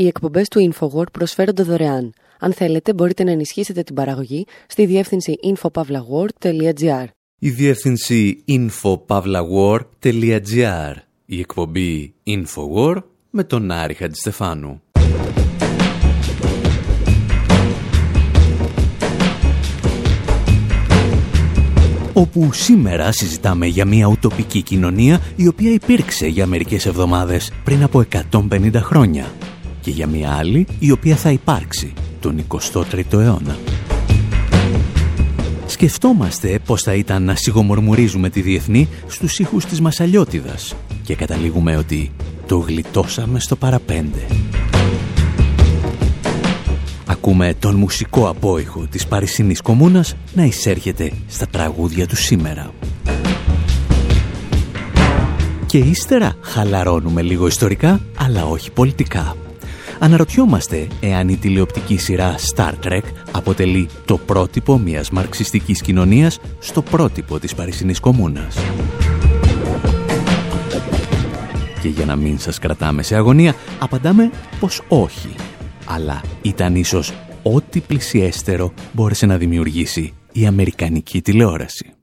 Οι εκπομπές του InfoWord προσφέρονται δωρεάν. Αν θέλετε, μπορείτε να ενισχύσετε την παραγωγή στη διεύθυνση infopavlagor.gr. Η διεύθυνση infopavlagor.gr. Η εκπομπή InfoWord με τον Άρη Χατζηστεφάνου. όπου σήμερα συζητάμε για μια ουτοπική κοινωνία η οποία υπήρξε για μερικές εβδομάδες πριν από 150 χρόνια και για μια άλλη η οποία θα υπάρξει τον 23ο αιώνα. Σκεφτόμαστε πώς θα ήταν να σιγομορμουρίζουμε τη διεθνή στους ήχους της Μασαλιώτιδας και καταλήγουμε ότι το γλιτώσαμε στο παραπέντε. Ακούμε τον μουσικό απόϊχο της Παρισινής Κομμούνας να εισέρχεται στα τραγούδια του σήμερα. Και ύστερα χαλαρώνουμε λίγο ιστορικά, αλλά όχι πολιτικά. Αναρωτιόμαστε εάν η τηλεοπτική σειρά Star Trek αποτελεί το πρότυπο μιας μαρξιστικής κοινωνίας στο πρότυπο της Παρισινής Κομμούνας. Και για να μην σας κρατάμε σε αγωνία, απαντάμε πως όχι. Αλλά ήταν ίσως ό,τι πλησιέστερο μπόρεσε να δημιουργήσει η Αμερικανική τηλεόραση.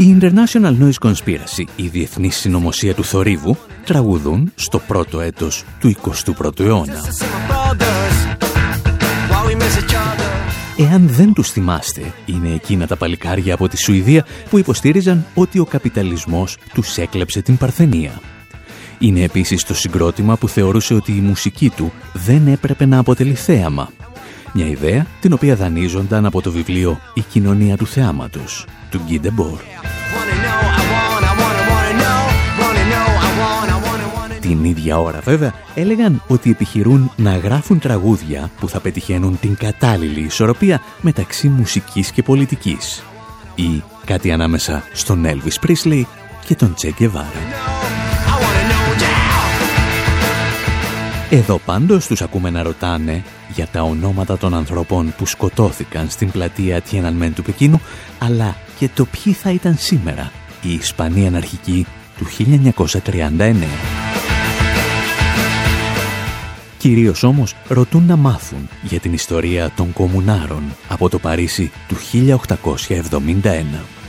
International Noise Conspiracy, η διεθνής συνωμοσία του θορύβου, τραγουδούν στο πρώτο έτος του 21ου αιώνα. Εάν δεν τους θυμάστε, είναι εκείνα τα παλικάρια από τη Σουηδία που υποστήριζαν ότι ο καπιταλισμός τους έκλεψε την Παρθενία. Είναι επίσης το συγκρότημα που θεωρούσε ότι η μουσική του δεν έπρεπε να αποτελεί θέαμα. Μια ιδέα την οποία δανείζονταν από το βιβλίο «Η κοινωνία του θεάματος» του Γκίντε Μπορ. Την ίδια ώρα βέβαια έλεγαν ότι επιχειρούν να γράφουν τραγούδια που θα πετυχαίνουν την κατάλληλη ισορροπία μεταξύ μουσικής και πολιτικής ή κάτι ανάμεσα στον Elvis Presley και τον Che Guevara. Εδώ πάντως τους ακούμε να ρωτάνε για τα ονόματα των ανθρώπων που σκοτώθηκαν στην πλατεία Tiananmen του Πεκίνου, αλλά και το ποιοι θα ήταν σήμερα η Ισπανία αναρχική του 1939. Κυρίως όμως ρωτούν να μάθουν για την ιστορία των κομμουνάρων από το Παρίσι του 1871.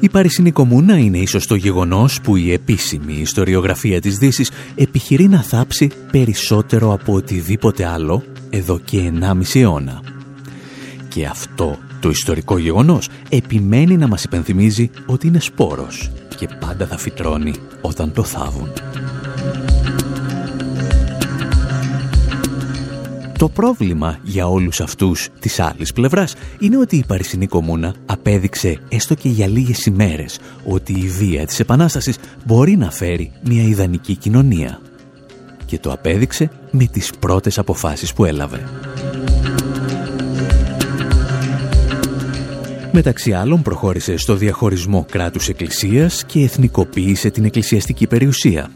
Η Παρισινή Κομμούνα είναι ίσως το γεγονός που η επίσημη ιστοριογραφία της δύσης επιχειρεί να θάψει περισσότερο από οτιδήποτε άλλο εδώ και 1,5 αιώνα. Και αυτό το ιστορικό γεγονός επιμένει να μας υπενθυμίζει ότι είναι σπόρος και πάντα θα φυτρώνει όταν το θάβουν. Το πρόβλημα για όλους αυτούς της άλλης πλευράς είναι ότι η Παρισινή Κομμούνα απέδειξε έστω και για λίγες ημέρες ότι η βία της Επανάστασης μπορεί να φέρει μια ιδανική κοινωνία. Και το απέδειξε με τις πρώτες αποφάσεις που έλαβε. Μεταξύ άλλων προχώρησε στο διαχωρισμό κράτους εκκλησίας και εθνικοποίησε την εκκλησιαστική περιουσία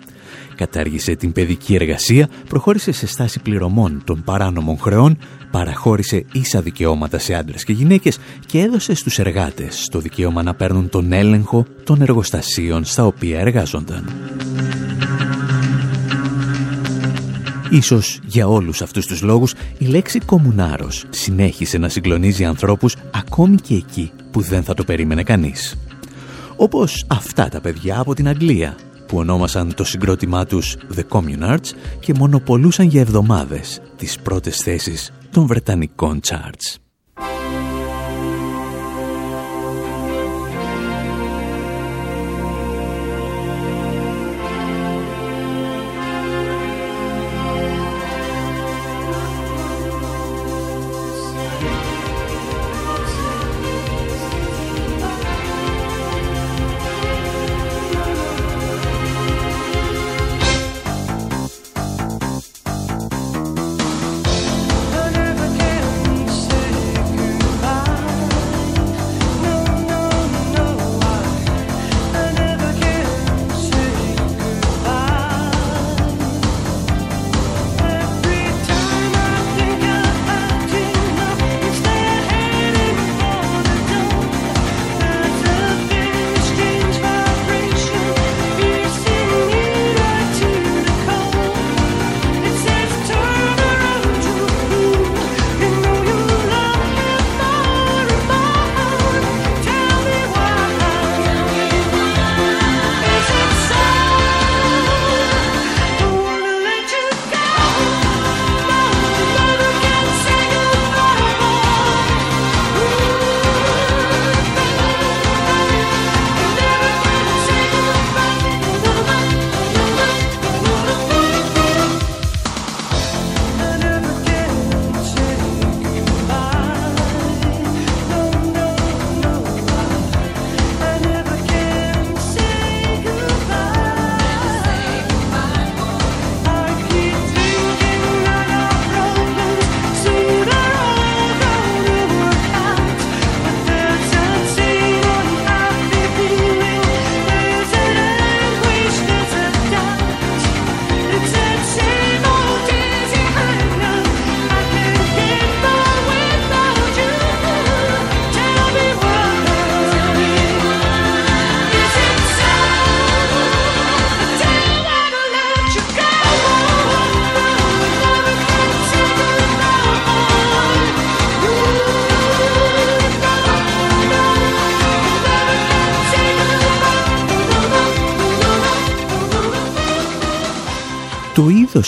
κατάργησε την παιδική εργασία, προχώρησε σε στάση πληρωμών των παράνομων χρεών, παραχώρησε ίσα δικαιώματα σε άντρες και γυναίκες και έδωσε στους εργάτες το δικαίωμα να παίρνουν τον έλεγχο των εργοστασίων στα οποία εργάζονταν. Ίσως για όλους αυτούς τους λόγους η λέξη «κομμουνάρος» συνέχισε να συγκλονίζει ανθρώπους ακόμη και εκεί που δεν θα το περίμενε κανείς. Όπως αυτά τα παιδιά από την Αγγλία που ονόμασαν το συγκρότημά τους The Communards και μονοπολούσαν για εβδομάδες τις πρώτες θέσεις των Βρετανικών charts.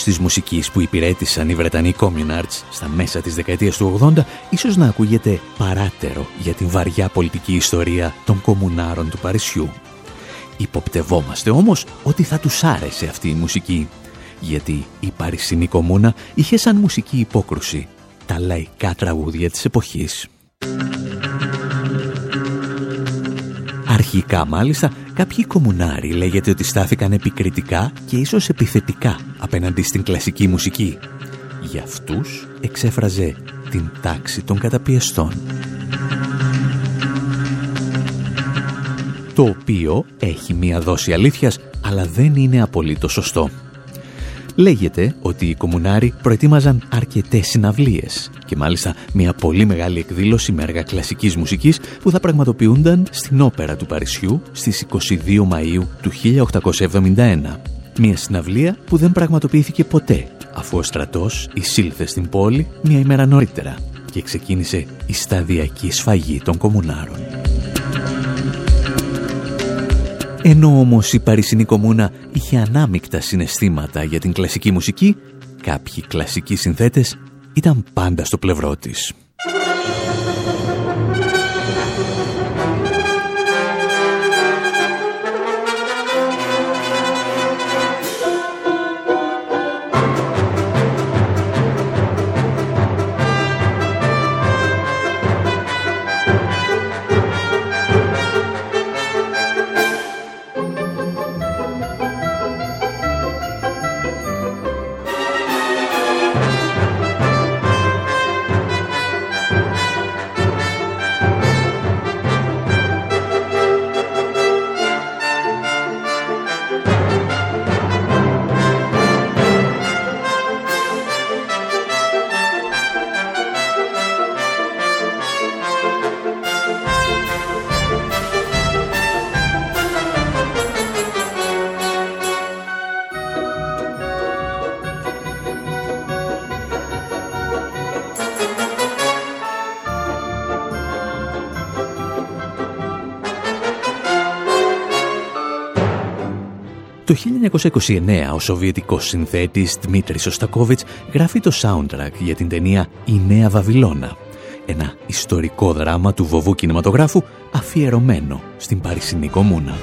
Της μουσικής που υπηρέτησαν οι Βρετανοί Communards στα μέσα της δεκαετίας του 80 ίσως να ακούγεται παράτερο για την βαριά πολιτική ιστορία των κομμουνάρων του Παρισιού. Υποπτευόμαστε όμως ότι θα τους άρεσε αυτή η μουσική, γιατί η Παρισινή Κομμούνα είχε σαν μουσική υπόκρουση τα λαϊκά τραγούδια της εποχής. Αρχικά μάλιστα κάποιοι κομμουνάροι λέγεται ότι στάθηκαν επικριτικά και ίσως επιθετικά απέναντι στην κλασική μουσική. Για αυτούς εξέφραζε την τάξη των καταπιεστών. Το οποίο έχει μία δόση αλήθειας, αλλά δεν είναι απολύτως σωστό. Λέγεται ότι οι κομμουνάροι προετοίμαζαν αρκετές συναυλίες και μάλιστα μια πολύ μεγάλη εκδήλωση με έργα κλασικής μουσικής που θα πραγματοποιούνταν στην Όπερα του Παρισιού στις 22 Μαΐου του 1871. Μια συναυλία που δεν πραγματοποιήθηκε ποτέ αφού ο στρατός εισήλθε στην πόλη μια ημέρα νωρίτερα και ξεκίνησε η σταδιακή σφαγή των κομμουνάρων. Ενώ όμως η Παρισινή Κομμούνα είχε ανάμεικτα συναισθήματα για την κλασική μουσική, κάποιοι κλασικοί συνθέτες ήταν πάντα στο πλευρό της. 1929 ο Σοβιετικός συνθέτης Δμήτρης Σωστακόβιτς γράφει το soundtrack για την ταινία «Η Νέα Βαβυλώνα», ένα ιστορικό δράμα του βοβού κινηματογράφου αφιερωμένο στην Παρισινή Κομμούνα.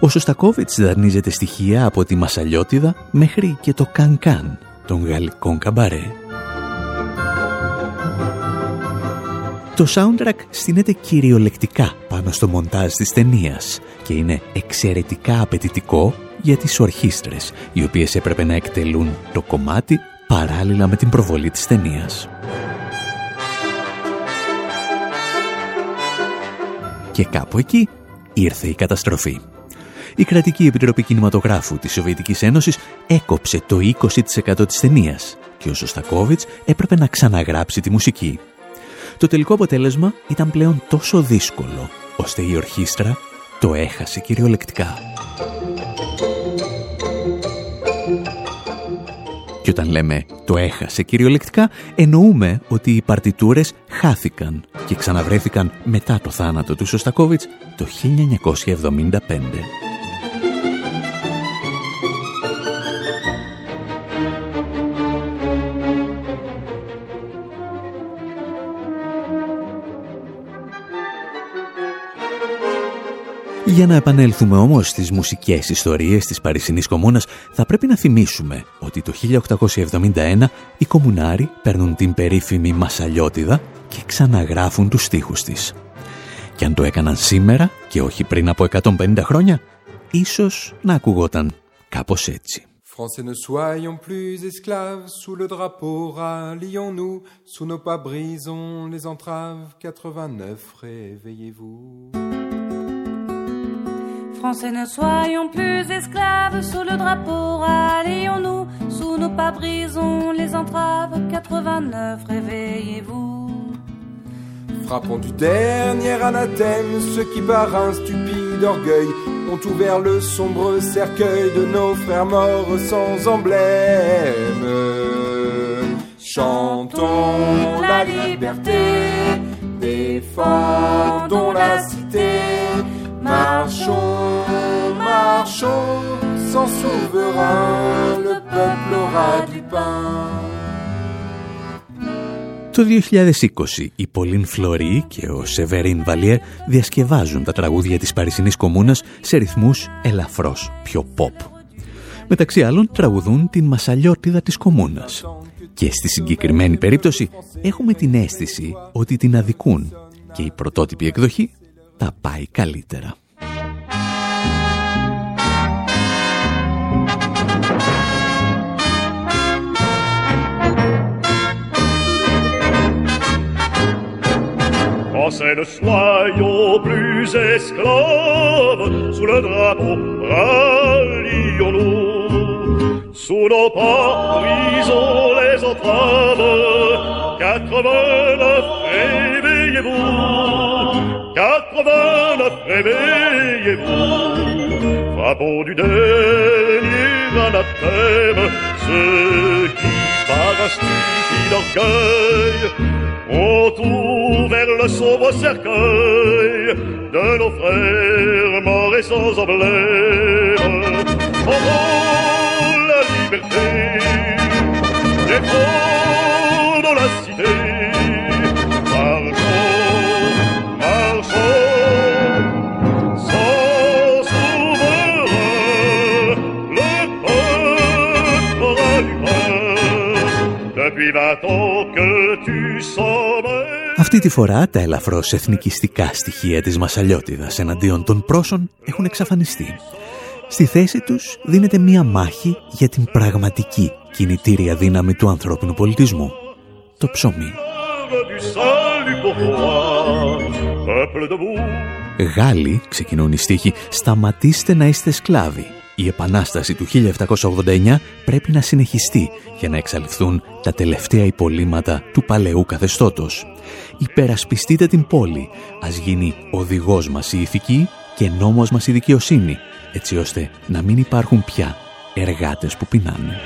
Ο Σωστακόβιτς δανείζεται στοιχεία από τη Μασαλιώτιδα μέχρι και το Καν-Καν των γαλλικών καμπαρέ. Το soundtrack στείνεται κυριολεκτικά πάνω στο μοντάζ της ταινίας και είναι εξαιρετικά απαιτητικό για τις ορχήστρες, οι οποίες έπρεπε να εκτελούν το κομμάτι παράλληλα με την προβολή της ταινίας. Και κάπου εκεί ήρθε η καταστροφή. Η Κρατική Επιτροπή Κινηματογράφου της Σοβιετικής Ένωσης έκοψε το 20% της ταινίας και ο Σωστακόβιτς έπρεπε να ξαναγράψει τη μουσική. Το τελικό αποτέλεσμα ήταν πλέον τόσο δύσκολο, ώστε η ορχήστρα το έχασε κυριολεκτικά. Και όταν λέμε το έχασε κυριολεκτικά, εννοούμε ότι οι παρτιτούρες χάθηκαν και ξαναβρέθηκαν μετά το θάνατο του Σωστακόβιτς το 1975. Για να επανέλθουμε όμως στις μουσικές ιστορίες της Παρισινής Κομμούνας, θα πρέπει να θυμίσουμε ότι το 1871 οι κομμουνάροι παίρνουν την περίφημη Μασαλιώτιδα και ξαναγράφουν τους στίχους της. Και αν το έκαναν σήμερα και όχι πριν από 150 χρόνια, ίσως να ακουγόταν κάπως έτσι. Français ne soyons plus esclaves, sous le drapeau rallions-nous, sous nos pas brisons les entraves, 89 réveillez-vous. Français, ne soyons plus esclaves sous le drapeau, rallions-nous, sous nos pas brisons les entraves, 89, réveillez-vous. Frappons du dernier anathème ceux qui par un stupide orgueil ont ouvert le sombre cercueil de nos frères morts sans emblème. Chantons la liberté, défendons la cité marchons, sans souverain, le peuple aura du pain. Το 2020 η Πολύν Φλωρή και ο Σεβερίν Βαλιέ διασκευάζουν τα τραγούδια της Παρισινής Κομμούνας σε ρυθμούς ελαφρώς πιο pop. Μεταξύ άλλων τραγουδούν την μασαλιώτιδα της Κομμούνας. Και στη συγκεκριμένη περίπτωση έχουμε την αίσθηση ότι την αδικούν και η πρωτότυπη εκδοχή τα πάει καλύτερα. Français, ne soyons plus esclaves sous le drapeau, rallions-nous. Sous nos pas, brisons les entraves. 89, réveillez-vous. 89, réveillez-vous, frappons du dernier anathème ceux qui, par un stupide orgueil, autour vers le sauve cercueil de nos frères morts et sans emblème. Oh, la liberté, défend dans la cité. Marchons, marchons, sans souverain, le peuple aura du pain depuis vingt ans. Αυτή τη φορά τα ελαφρώς εθνικιστικά στοιχεία της Μασαλιώτιδας εναντίον των πρόσων έχουν εξαφανιστεί. Στη θέση τους δίνεται μία μάχη για την πραγματική κινητήρια δύναμη του ανθρώπινου πολιτισμού. Το ψωμί. Γάλλοι, ξεκινούν οι στίχοι, σταματήστε να είστε σκλάβοι. Η επανάσταση του 1789 πρέπει να συνεχιστεί για να εξαλειφθούν τα τελευταία υπολείμματα του παλαιού καθεστώτος. Υπερασπιστείτε την πόλη, ας γίνει οδηγός μας η ηθική και νόμος μας η δικαιοσύνη, έτσι ώστε να μην υπάρχουν πια εργάτες που πεινάνε.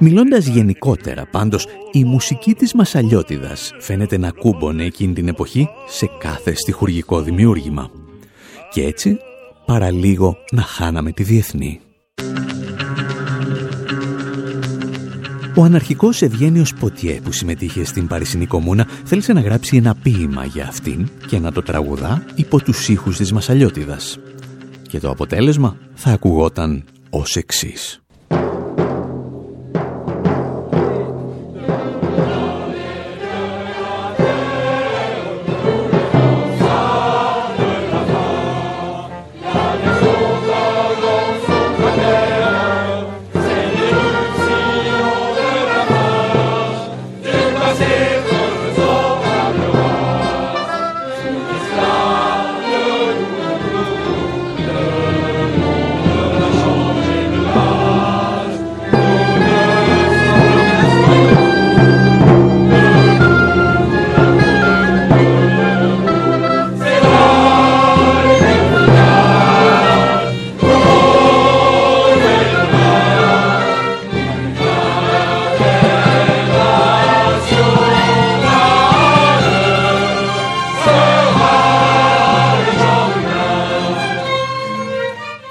Μιλώντας γενικότερα πάντως, η μουσική της Μασαλιώτιδας φαίνεται να κούμπονε εκείνη την εποχή σε κάθε στιχουργικό δημιούργημα. Και έτσι, παραλίγο να χάναμε τη διεθνή. Ο αναρχικός Ευγένιος Ποτιέ που συμμετείχε στην Παρισινή Κομμούνα θέλησε να γράψει ένα ποίημα για αυτήν και να το τραγουδά υπό τους ήχους της Μασαλιώτιδας. Και το αποτέλεσμα θα ακουγόταν ως εξής.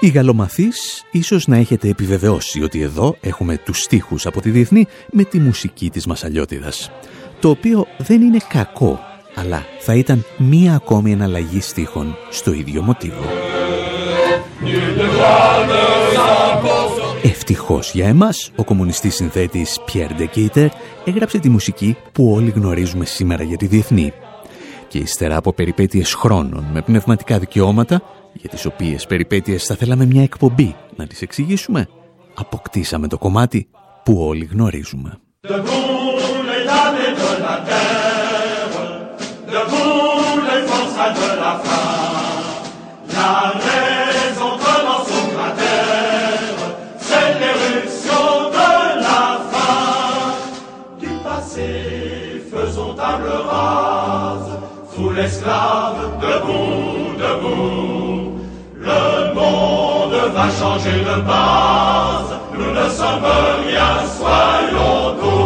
Οι γαλλομαθείς ίσως να έχετε επιβεβαιώσει ότι εδώ έχουμε τους στίχους από τη Διεθνή με τη μουσική της Μασαλιώτιδας. Το οποίο δεν είναι κακό, αλλά θα ήταν μία ακόμη εναλλαγή στίχων στο ίδιο μοτίβο. Ευτυχώς για εμάς, ο κομμουνιστής συνθέτης Pierre de έγραψε τη μουσική που όλοι γνωρίζουμε σήμερα για τη Διεθνή. Και ύστερα από περιπέτειες χρόνων με πνευματικά δικαιώματα, για τις οποίες περιπέτειες θα θέλαμε μια εκπομπή να τις εξηγήσουμε, αποκτήσαμε το κομμάτι που όλοι γνωρίζουμε. Sous l'esclave, debout, debout. Le monde va changer de base. Nous ne sommes rien, soyons nous.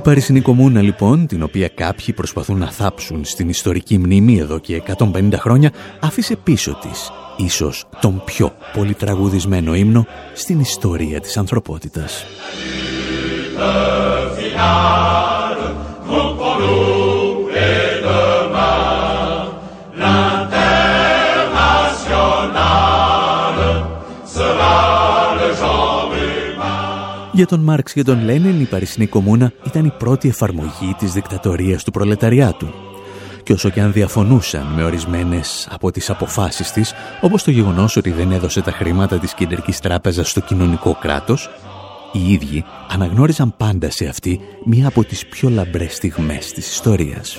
Η Παρισινή Κομμούνα λοιπόν, την οποία κάποιοι προσπαθούν να θάψουν στην ιστορική μνήμη εδώ και 150 χρόνια, άφησε πίσω της ίσως τον πιο πολυτραγουδισμένο ύμνο στην ιστορία της ανθρωπότητας. Για τον Μάρξ και τον Λένιν η Παρισινή Κομμούνα ήταν η πρώτη εφαρμογή της δικτατορίας του προλεταριάτου. Και όσο και αν διαφωνούσαν με ορισμένες από τις αποφάσεις της, όπως το γεγονός ότι δεν έδωσε τα χρήματα της κεντρικής τράπεζας στο κοινωνικό κράτος, οι ίδιοι αναγνώριζαν πάντα σε αυτή μία από τις πιο λαμπρές στιγμές της ιστορίας.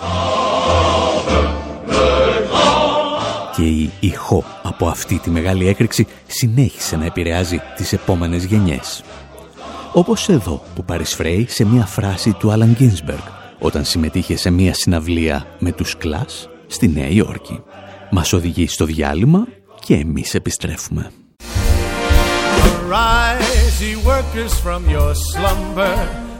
Και η ηχό από αυτή τη μεγάλη έκρηξη συνέχισε να επηρεάζει τις επόμενες γενιές. Όπως εδώ που παρισφρέει σε μια φράση του Άλαν Γκίνσμπεργκ όταν συμμετείχε σε μια συναυλία με τους Κλάς στη Νέα Υόρκη. Μας οδηγεί στο διάλειμμα και εμείς επιστρέφουμε. Arise,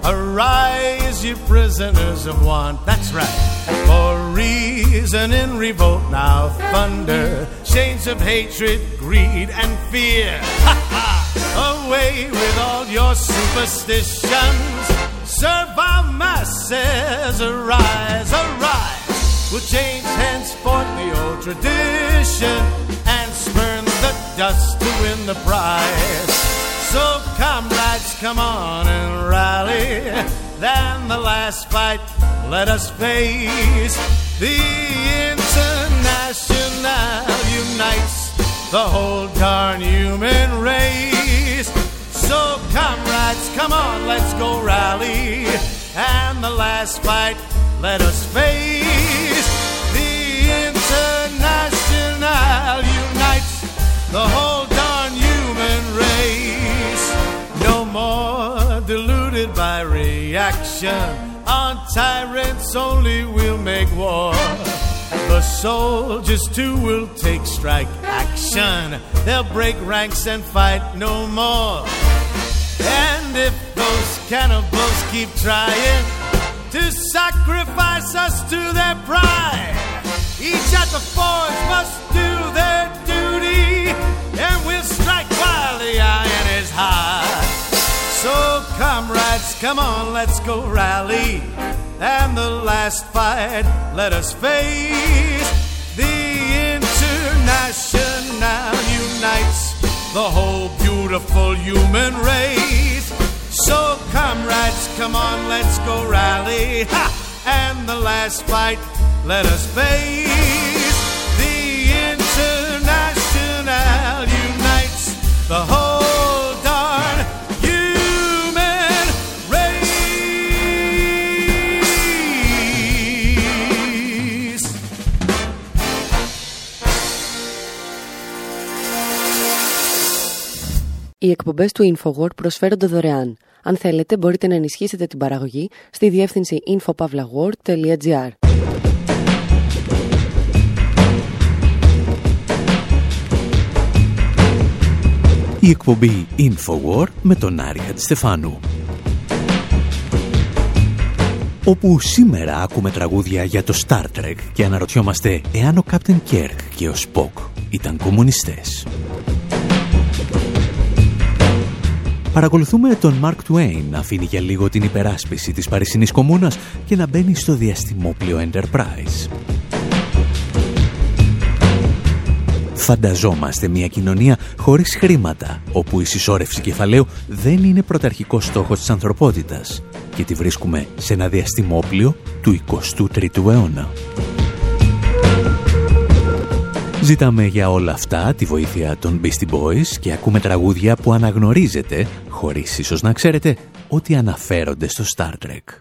Arise, ye prisoners of want. That's right. For reason in revolt now thunder. Chains of hatred, greed, and fear. Ha ha! Away with all your superstitions. Serve our masses. Arise, arise. We'll change henceforth the old tradition and spurn the dust to win the prize. So, comrades, come on and rally. Then the last fight, let us face. The International unites the whole darn human race. So, comrades, come on, let's go rally. And the last fight, let us face the international unites the whole reaction. On tyrants only will make war. The soldiers too will take strike action. They'll break ranks and fight no more. And if those cannibals keep trying, to sacrifice us to their pride. Each at the forge must do their duty, and we'll strike while the iron is hot. So, comrades, come on, let's go rally. And the last fight, let us face. The International unites the whole beautiful human race. So, comrades, come on, let's go rally. Ha! And the last fight, let us face. Οι εκπομπές του InfoWord προσφέρονται δωρεάν. Αν θέλετε, μπορείτε να ενισχύσετε την παραγωγή στη διεύθυνση infopavlagor.gr. Η εκπομπή InfoWar με τον Άρη Χατζηστεφάνου. Όπου σήμερα ακούμε τραγούδια για το Star Trek και αναρωτιόμαστε εάν ο Captain Kirk και ο Spock ήταν κομμουνιστές. Παρακολουθούμε τον Mark Twain να αφήνει για λίγο την υπεράσπιση της Παρισινής Κομμούνας και να μπαίνει στο διαστημόπλιο Enterprise. Φανταζόμαστε μια κοινωνία χωρίς χρήματα, όπου η συσσόρευση κεφαλαίου δεν είναι πρωταρχικός στόχος της ανθρωπότητας και τη βρίσκουμε σε ένα διαστημόπλιο του 23ου αιώνα. Ζητάμε για όλα αυτά τη βοήθεια των Beastie Boys και ακούμε τραγούδια που αναγνωρίζετε, χωρίς ίσως να ξέρετε, ότι αναφέρονται στο Star Trek.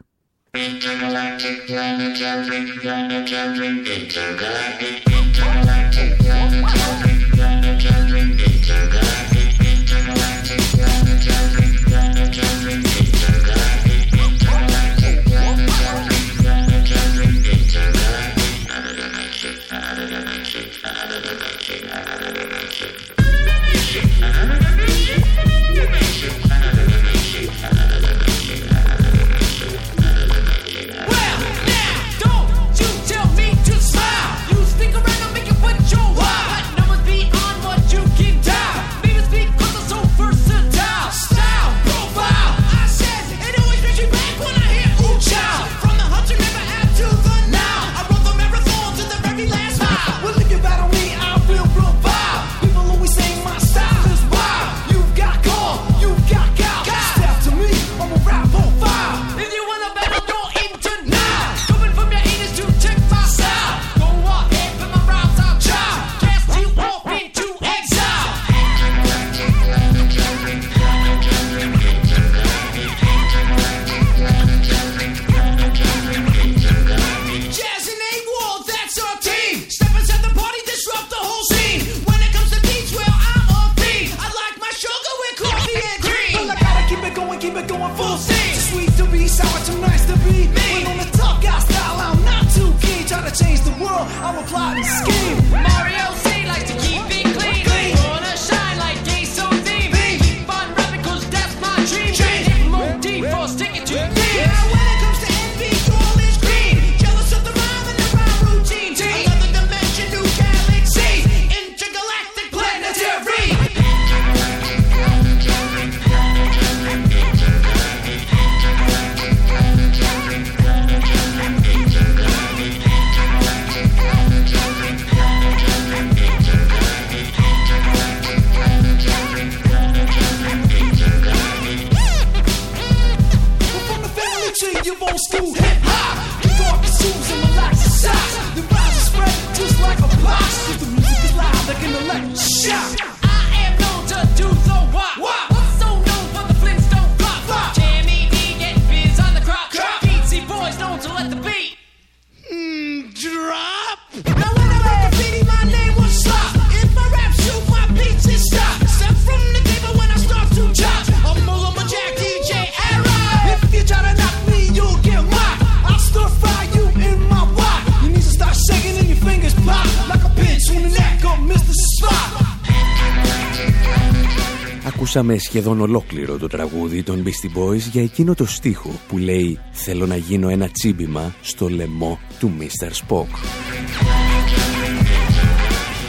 Ακούσαμε σχεδόν ολόκληρο το τραγούδι των Beastie Boys για εκείνο το στίχο που λέει «Θέλω να γίνω ένα τσίμπημα στο λαιμό του Mr. Spock».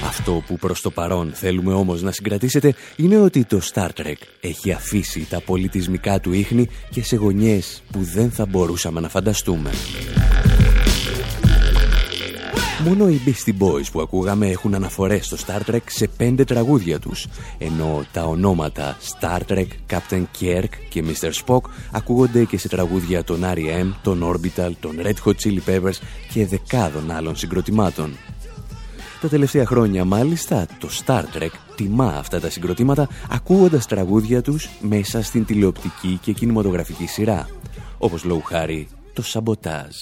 Αυτό που προς το παρόν θέλουμε όμως να συγκρατήσετε είναι ότι το Star Trek έχει αφήσει τα πολιτισμικά του ίχνη και σε γωνιές που δεν θα μπορούσαμε να φανταστούμε. Μόνο οι Beastie Boys που ακούγαμε έχουν αναφορές στο Star Trek σε πέντε τραγούδια τους, ενώ τα ονόματα Star Trek, Captain Kirk και Mr. Spock ακούγονται και σε τραγούδια των R.E.M., των Orbital, των Red Hot Chili Peppers και δεκάδων άλλων συγκροτημάτων. Τα τελευταία χρόνια μάλιστα το Star Trek τιμά αυτά τα συγκροτήματα ακούγοντας τραγούδια τους μέσα στην τηλεοπτική και κινηματογραφική σειρά, όπως λόγου χάρη το Σαμποτάζ.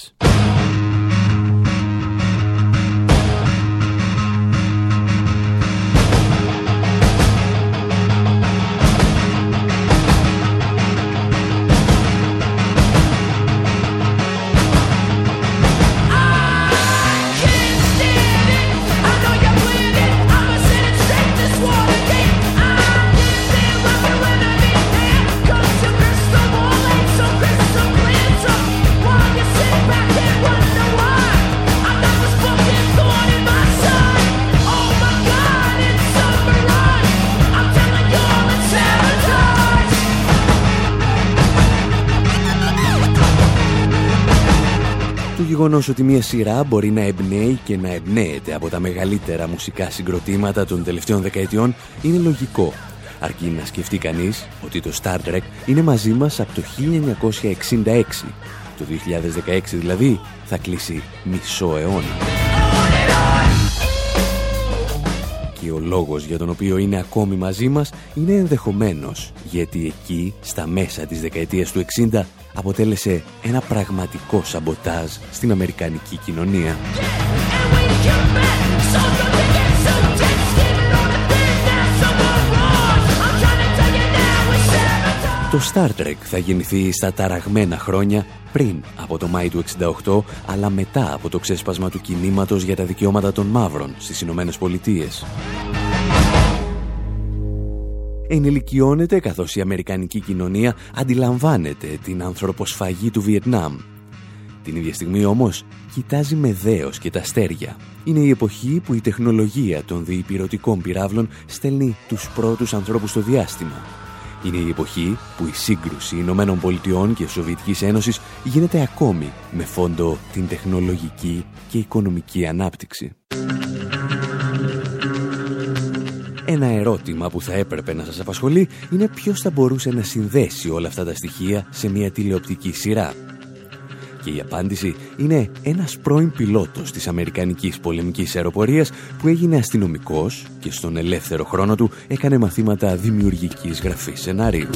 Γεγονός ότι μια σειρά μπορεί να εμπνέει και να εμπνέεται από τα μεγαλύτερα μουσικά συγκροτήματα των τελευταίων δεκαετιών είναι λογικό. Αρκεί να σκεφτεί κανείς ότι το Star Trek είναι μαζί μας από το 1966. Το 2016 δηλαδή θα κλείσει μισό αιώνα. Και ο λόγος για τον οποίο είναι ακόμη μαζί μας είναι ενδεχομένος γιατί εκεί στα μέσα της δεκαετίας του 60 αποτέλεσε ένα πραγματικό σαμποτάζ στην Αμερικανική κοινωνία. Το Star Trek θα γεννηθεί στα ταραγμένα χρόνια πριν από το Μάη του 68, αλλά μετά από το ξέσπασμα του κινήματος για τα δικαιώματα των μαύρων στις Ηνωμένες Πολιτείες ενηλικιώνεται καθώς η Αμερικανική κοινωνία αντιλαμβάνεται την ανθρωποσφαγή του Βιετνάμ. Την ίδια στιγμή όμως κοιτάζει με δέος και τα αστέρια. Είναι η εποχή που η τεχνολογία των διυπηρωτικών πυράβλων στέλνει τους πρώτους ανθρώπους στο διάστημα. Είναι η εποχή που η σύγκρουση Ηνωμένων Πολιτειών και Σοβιετικής Ένωσης γίνεται ακόμη με φόντο την τεχνολογική και οικονομική ανάπτυξη. Ένα ερώτημα που θα έπρεπε να σας απασχολεί είναι ποιος θα μπορούσε να συνδέσει όλα αυτά τα στοιχεία σε μια τηλεοπτική σειρά. Και η απάντηση είναι ένας πρώην πιλότος της Αμερικανικής πολεμικής αεροπορίας που έγινε αστυνομικός και στον ελεύθερο χρόνο του έκανε μαθήματα δημιουργικής γραφής σενάριου.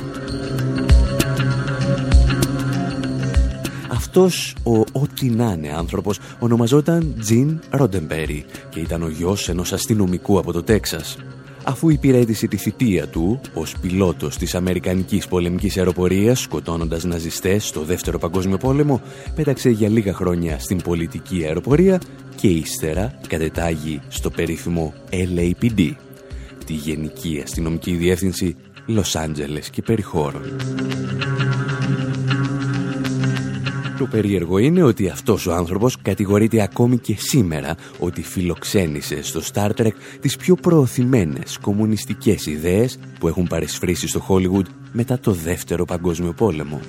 Αυτός ο ό,τι να είναι άνθρωπος ονομαζόταν Τζιν Ροντεμπέρι και ήταν ο γιος ενός αστυνομικού από το Τέξας αφού υπηρέτησε τη θητεία του ως πιλότος της Αμερικανικής πολεμικής αεροπορίας σκοτώνοντας ναζιστές στο Δεύτερο Παγκόσμιο Πόλεμο, πέταξε για λίγα χρόνια στην πολιτική αεροπορία και ύστερα κατετάγει στο περίφημο LAPD, τη Γενική Αστυνομική Διεύθυνση Λος Άντζελες και Περιχώρων. Το περίεργο είναι ότι αυτός ο άνθρωπος κατηγορείται ακόμη και σήμερα ότι φιλοξένησε στο Star Trek τις πιο προωθημένες κομμουνιστικές ιδέες που έχουν παρεσφρήσει στο Hollywood μετά το Δεύτερο Παγκόσμιο Πόλεμο.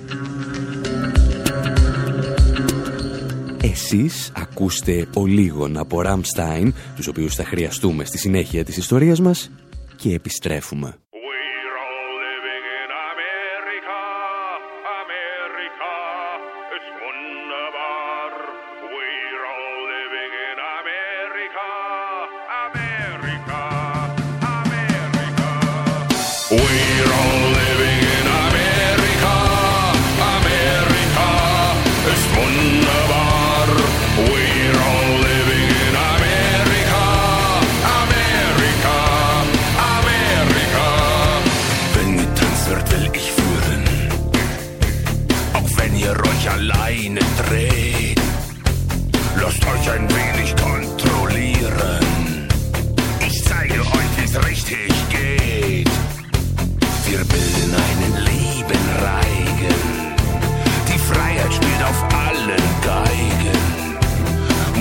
Εσείς ακούστε ο λίγων από Ραμστάιν, τους οποίους θα χρειαστούμε στη συνέχεια της ιστορίας μας και επιστρέφουμε. allen Geigen.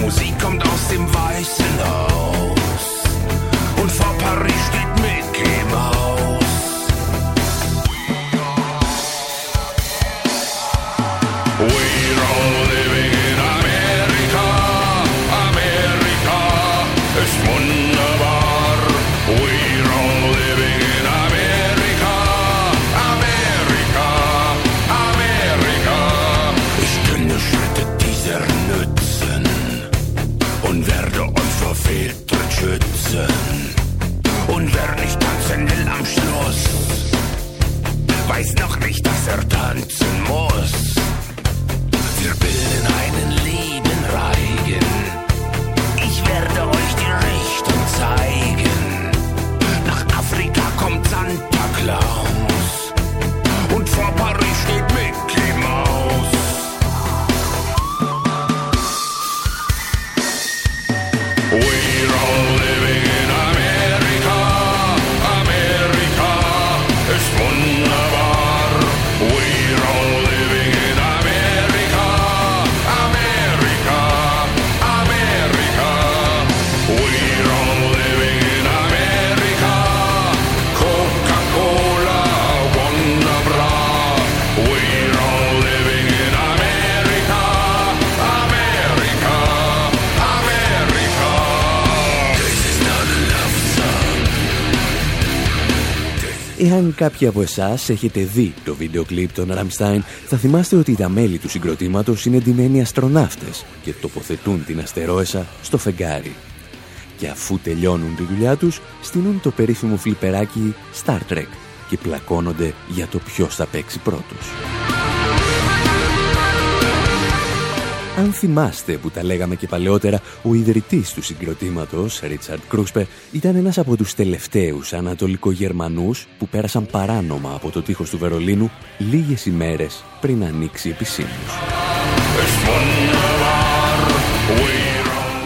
Musik kommt aus dem weißen Haus. Εάν κάποιοι από εσάς έχετε δει το βίντεο κλιπ των Ραμστάιν, θα θυμάστε ότι τα μέλη του συγκροτήματος είναι ντυμένοι αστροναύτες και τοποθετούν την αστερόεσα στο φεγγάρι. Και αφού τελειώνουν τη δουλειά τους, στείνουν το περίφημο φλιπεράκι Star Trek και πλακώνονται για το ποιος θα παίξει πρώτος. Αν θυμάστε που τα λέγαμε και παλαιότερα, ο ιδρυτής του συγκροτήματος, Ρίτσαρντ Κρούσπε, ήταν ένας από τους τελευταίους ανατολικογερμανούς που πέρασαν παράνομα από το τείχος του Βερολίνου λίγες ημέρες πριν ανοίξει επισήμως.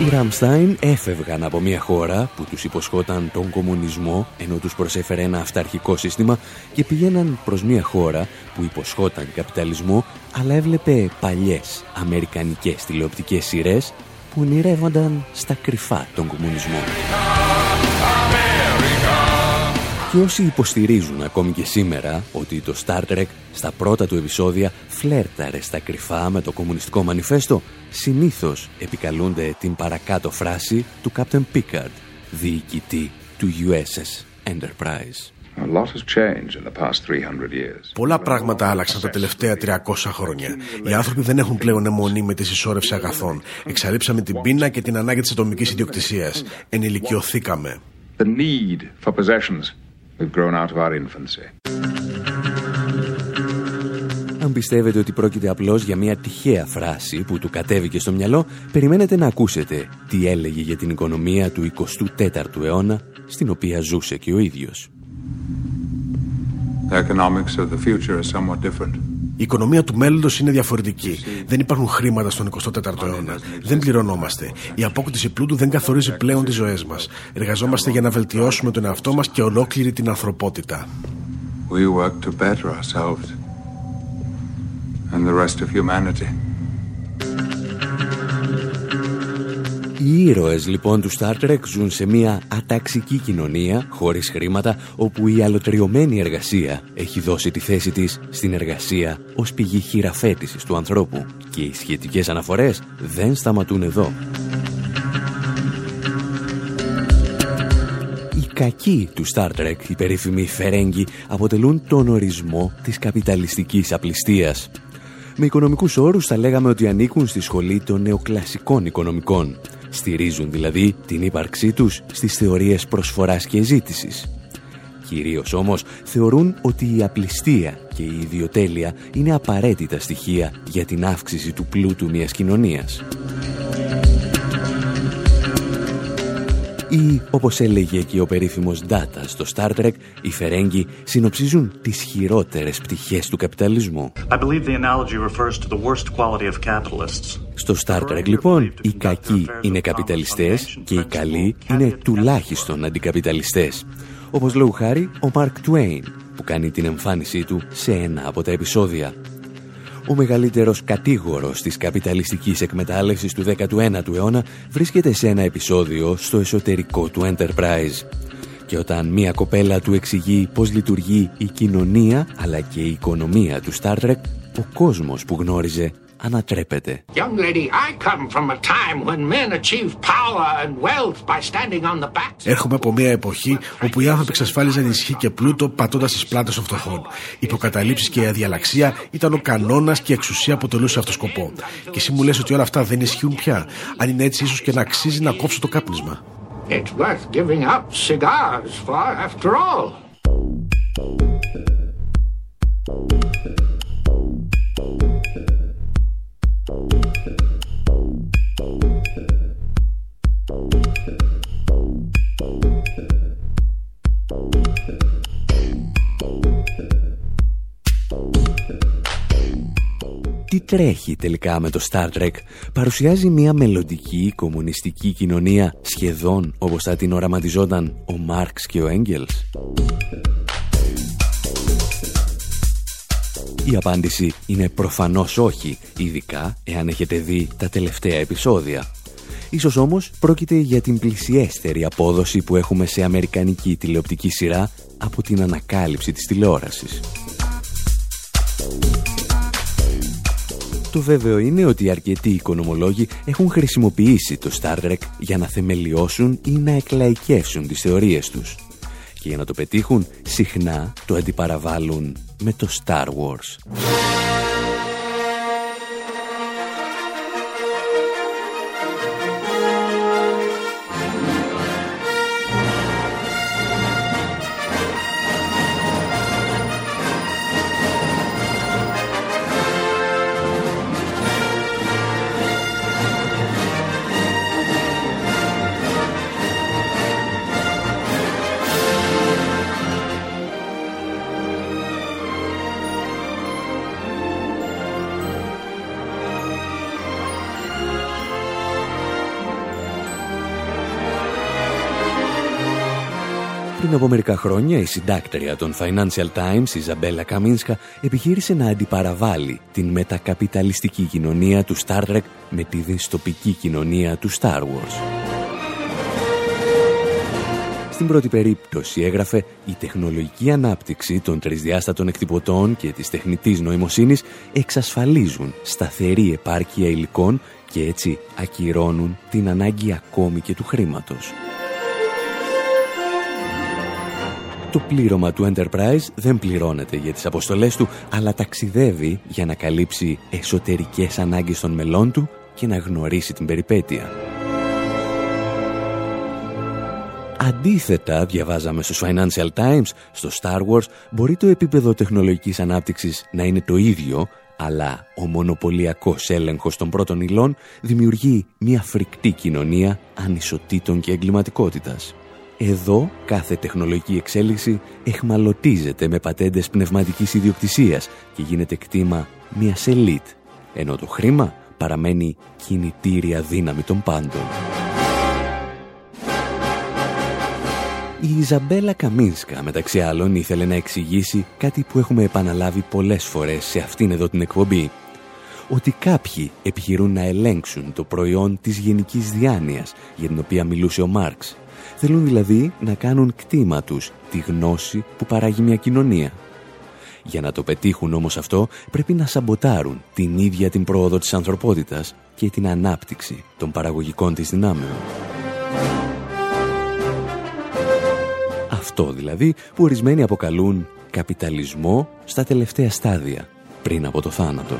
Οι Ραμστάιν έφευγαν από μια χώρα που τους υποσχόταν τον κομμουνισμό ενώ τους προσέφερε ένα αυταρχικό σύστημα και πηγαίναν προς μια χώρα που υποσχόταν καπιταλισμό αλλά έβλεπε παλιές αμερικανικές τηλεοπτικές σειρές που ονειρεύονταν στα κρυφά τον κομμουνισμό. Και όσοι υποστηρίζουν ακόμη και σήμερα ότι το Star Trek στα πρώτα του επεισόδια φλέρταρε στα κρυφά με το κομμουνιστικό μανιφέστο, συνήθως επικαλούνται την παρακάτω φράση του Captain Picard, διοικητή του USS Enterprise. Πολλά πράγματα άλλαξαν τα τελευταία 300 χρόνια. Οι άνθρωποι δεν έχουν πλέον αιμονή με τη συσσόρευση αγαθών. Εξαλείψαμε την πείνα και την ανάγκη της ατομικής ιδιοκτησίας. Ενηλικιωθήκαμε. Αν πιστεύετε ότι πρόκειται απλώς για μια τυχαία φράση που του κατέβηκε στο μυαλό, περιμένετε να ακούσετε τι έλεγε για την οικονομία του 24ου αιώνα, στην οποία ζούσε και ο ίδιος. Η οικονομία του μέλλοντος είναι διαφορετική. Δεν υπάρχουν χρήματα στον 24ο αιώνα. Δεν πληρωνόμαστε. Η απόκτηση πλούτου δεν καθορίζει πλέον τις ζωές μας. Εργαζόμαστε για να βελτιώσουμε τον εαυτό μας και ολόκληρη την ανθρωπότητα. We work to better ourselves and the rest of humanity. Οι ήρωες λοιπόν του Star Trek ζουν σε μια αταξική κοινωνία, χωρίς χρήματα, όπου η αλωτριωμένη εργασία έχει δώσει τη θέση της στην εργασία ως πηγή χειραφέτησης του ανθρώπου και οι σχετικές αναφορές δεν σταματούν εδώ. Οι κακοί του Star Trek, οι περίφημοι Φερέγγι, αποτελούν τον ορισμό της καπιταλιστικής απληστίας. Με οικονομικούς όρους θα λέγαμε ότι ανήκουν στη σχολή των νεοκλασικών οικονομικών Στηρίζουν δηλαδή την ύπαρξή τους στις θεωρίες προσφοράς και ζήτησης. Κυρίως όμως θεωρούν ότι η απληστία και η ιδιοτέλεια είναι απαραίτητα στοιχεία για την αύξηση του πλούτου μιας κοινωνίας. Ή, όπως έλεγε και ο περίφημος Data στο Star Trek, οι Φερέγγοι συνοψίζουν τις χειρότερες πτυχές του καπιταλισμού. Στο Star Trek λοιπόν οι κακοί είναι καπιταλιστές και οι καλοί είναι τουλάχιστον αντικαπιταλιστές. Όπως λόγου χάρη ο Mark Twain που κάνει την εμφάνισή του σε ένα από τα επεισόδια. Ο μεγαλύτερος κατήγορος της καπιταλιστικής εκμετάλλευσης του 19ου αιώνα βρίσκεται σε ένα επεισόδιο στο εσωτερικό του Enterprise. Και όταν μία κοπέλα του εξηγεί πώς λειτουργεί η κοινωνία αλλά και η οικονομία του Star Trek, ο κόσμος που γνώριζε ανατρέπεται. Έρχομαι από μια εποχή όπου οι άνθρωποι εξασφάλιζαν ισχύ και πλούτο πατώντας τις πλάτες των φτωχών. Οι υποκαταλήψεις και η αδιαλαξία ήταν ο κανόνας και η εξουσία αποτελούσε αυτό σκοπό. Και εσύ μου λες ότι όλα αυτά δεν ισχύουν πια. Αν είναι έτσι, ίσως και να αξίζει να κόψω το κάπνισμα. It's worth giving up cigars for, after all. Τι τρέχει τελικά με το Star Trek; Παρουσιάζει μια μελλοντική κομμουνιστική κοινωνία σχεδόν όπως θα την οραματιζόταν ο Μάρξ και ο Έγγελς. Η απάντηση είναι προφανώς όχι, ειδικά εάν έχετε δει τα τελευταία επεισόδια. Ίσως όμως πρόκειται για την πλησιέστερη απόδοση που έχουμε σε αμερικανική τηλεοπτική σειρά από την ανακάλυψη της τηλεόρασης. Το βέβαιο είναι ότι αρκετοί οικονομολόγοι έχουν χρησιμοποιήσει το Star Trek για να θεμελιώσουν ή να εκλαϊκεύσουν τις θεωρίες τους. Και για να το πετύχουν, συχνά το αντιπαραβάλλουν με το Star Wars. Πριν από μερικά χρόνια η συντάκτρια των Financial Times, η Ζαμπέλα Καμίνσκα, επιχείρησε να αντιπαραβάλει την μετακαπιταλιστική κοινωνία του Star Trek με τη δυστοπική κοινωνία του Star Wars. Στην πρώτη περίπτωση έγραφε «Η τεχνολογική ανάπτυξη των τρισδιάστατων εκτυπωτών και της τεχνητής νοημοσύνης εξασφαλίζουν σταθερή επάρκεια υλικών και έτσι ακυρώνουν την ανάγκη ακόμη και του χρήματος». Το πλήρωμα του Enterprise δεν πληρώνεται για τις αποστολές του, αλλά ταξιδεύει για να καλύψει εσωτερικές ανάγκες των μελών του και να γνωρίσει την περιπέτεια. Αντίθετα, διαβάζαμε στους Financial Times, στο Star Wars, μπορεί το επίπεδο τεχνολογικής ανάπτυξης να είναι το ίδιο, αλλά ο μονοπωλιακός έλεγχος των πρώτων υλών δημιουργεί μια φρικτή κοινωνία ανισοτήτων και εγκληματικότητας. Εδώ κάθε τεχνολογική εξέλιξη εχμαλωτίζεται με πατέντες πνευματικής ιδιοκτησίας και γίνεται κτήμα μιας ελίτ, ενώ το χρήμα παραμένει κινητήρια δύναμη των πάντων. Η Ιζαμπέλα Καμίνσκα μεταξύ άλλων ήθελε να εξηγήσει κάτι που έχουμε επαναλάβει πολλές φορές σε αυτήν εδώ την εκπομπή ότι κάποιοι επιχειρούν να ελέγξουν το προϊόν της γενικής διάνοιας για την οποία μιλούσε ο Μάρξ Θέλουν δηλαδή να κάνουν κτήμα τους τη γνώση που παράγει μια κοινωνία. Για να το πετύχουν όμως αυτό πρέπει να σαμποτάρουν την ίδια την πρόοδο της ανθρωπότητας και την ανάπτυξη των παραγωγικών της δυνάμεων. Αυτό δηλαδή που ορισμένοι αποκαλούν καπιταλισμό στα τελευταία στάδια πριν από το θάνατο.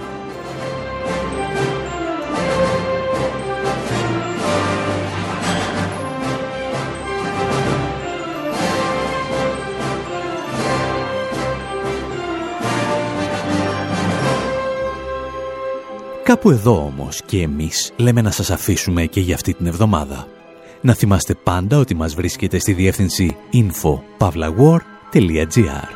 Κάπου εδώ όμως και εμείς λέμε να σας αφήσουμε και για αυτή την εβδομάδα. Να θυμάστε πάντα ότι μας βρίσκεται στη διεύθυνση info.pavlawar.gr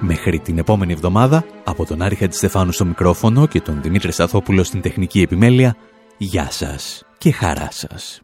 Μέχρι την επόμενη εβδομάδα, από τον Άρη Στεφάνου στο μικρόφωνο και τον Δημήτρη Σταθόπουλο στην τεχνική επιμέλεια, γεια σας και χαρά σας.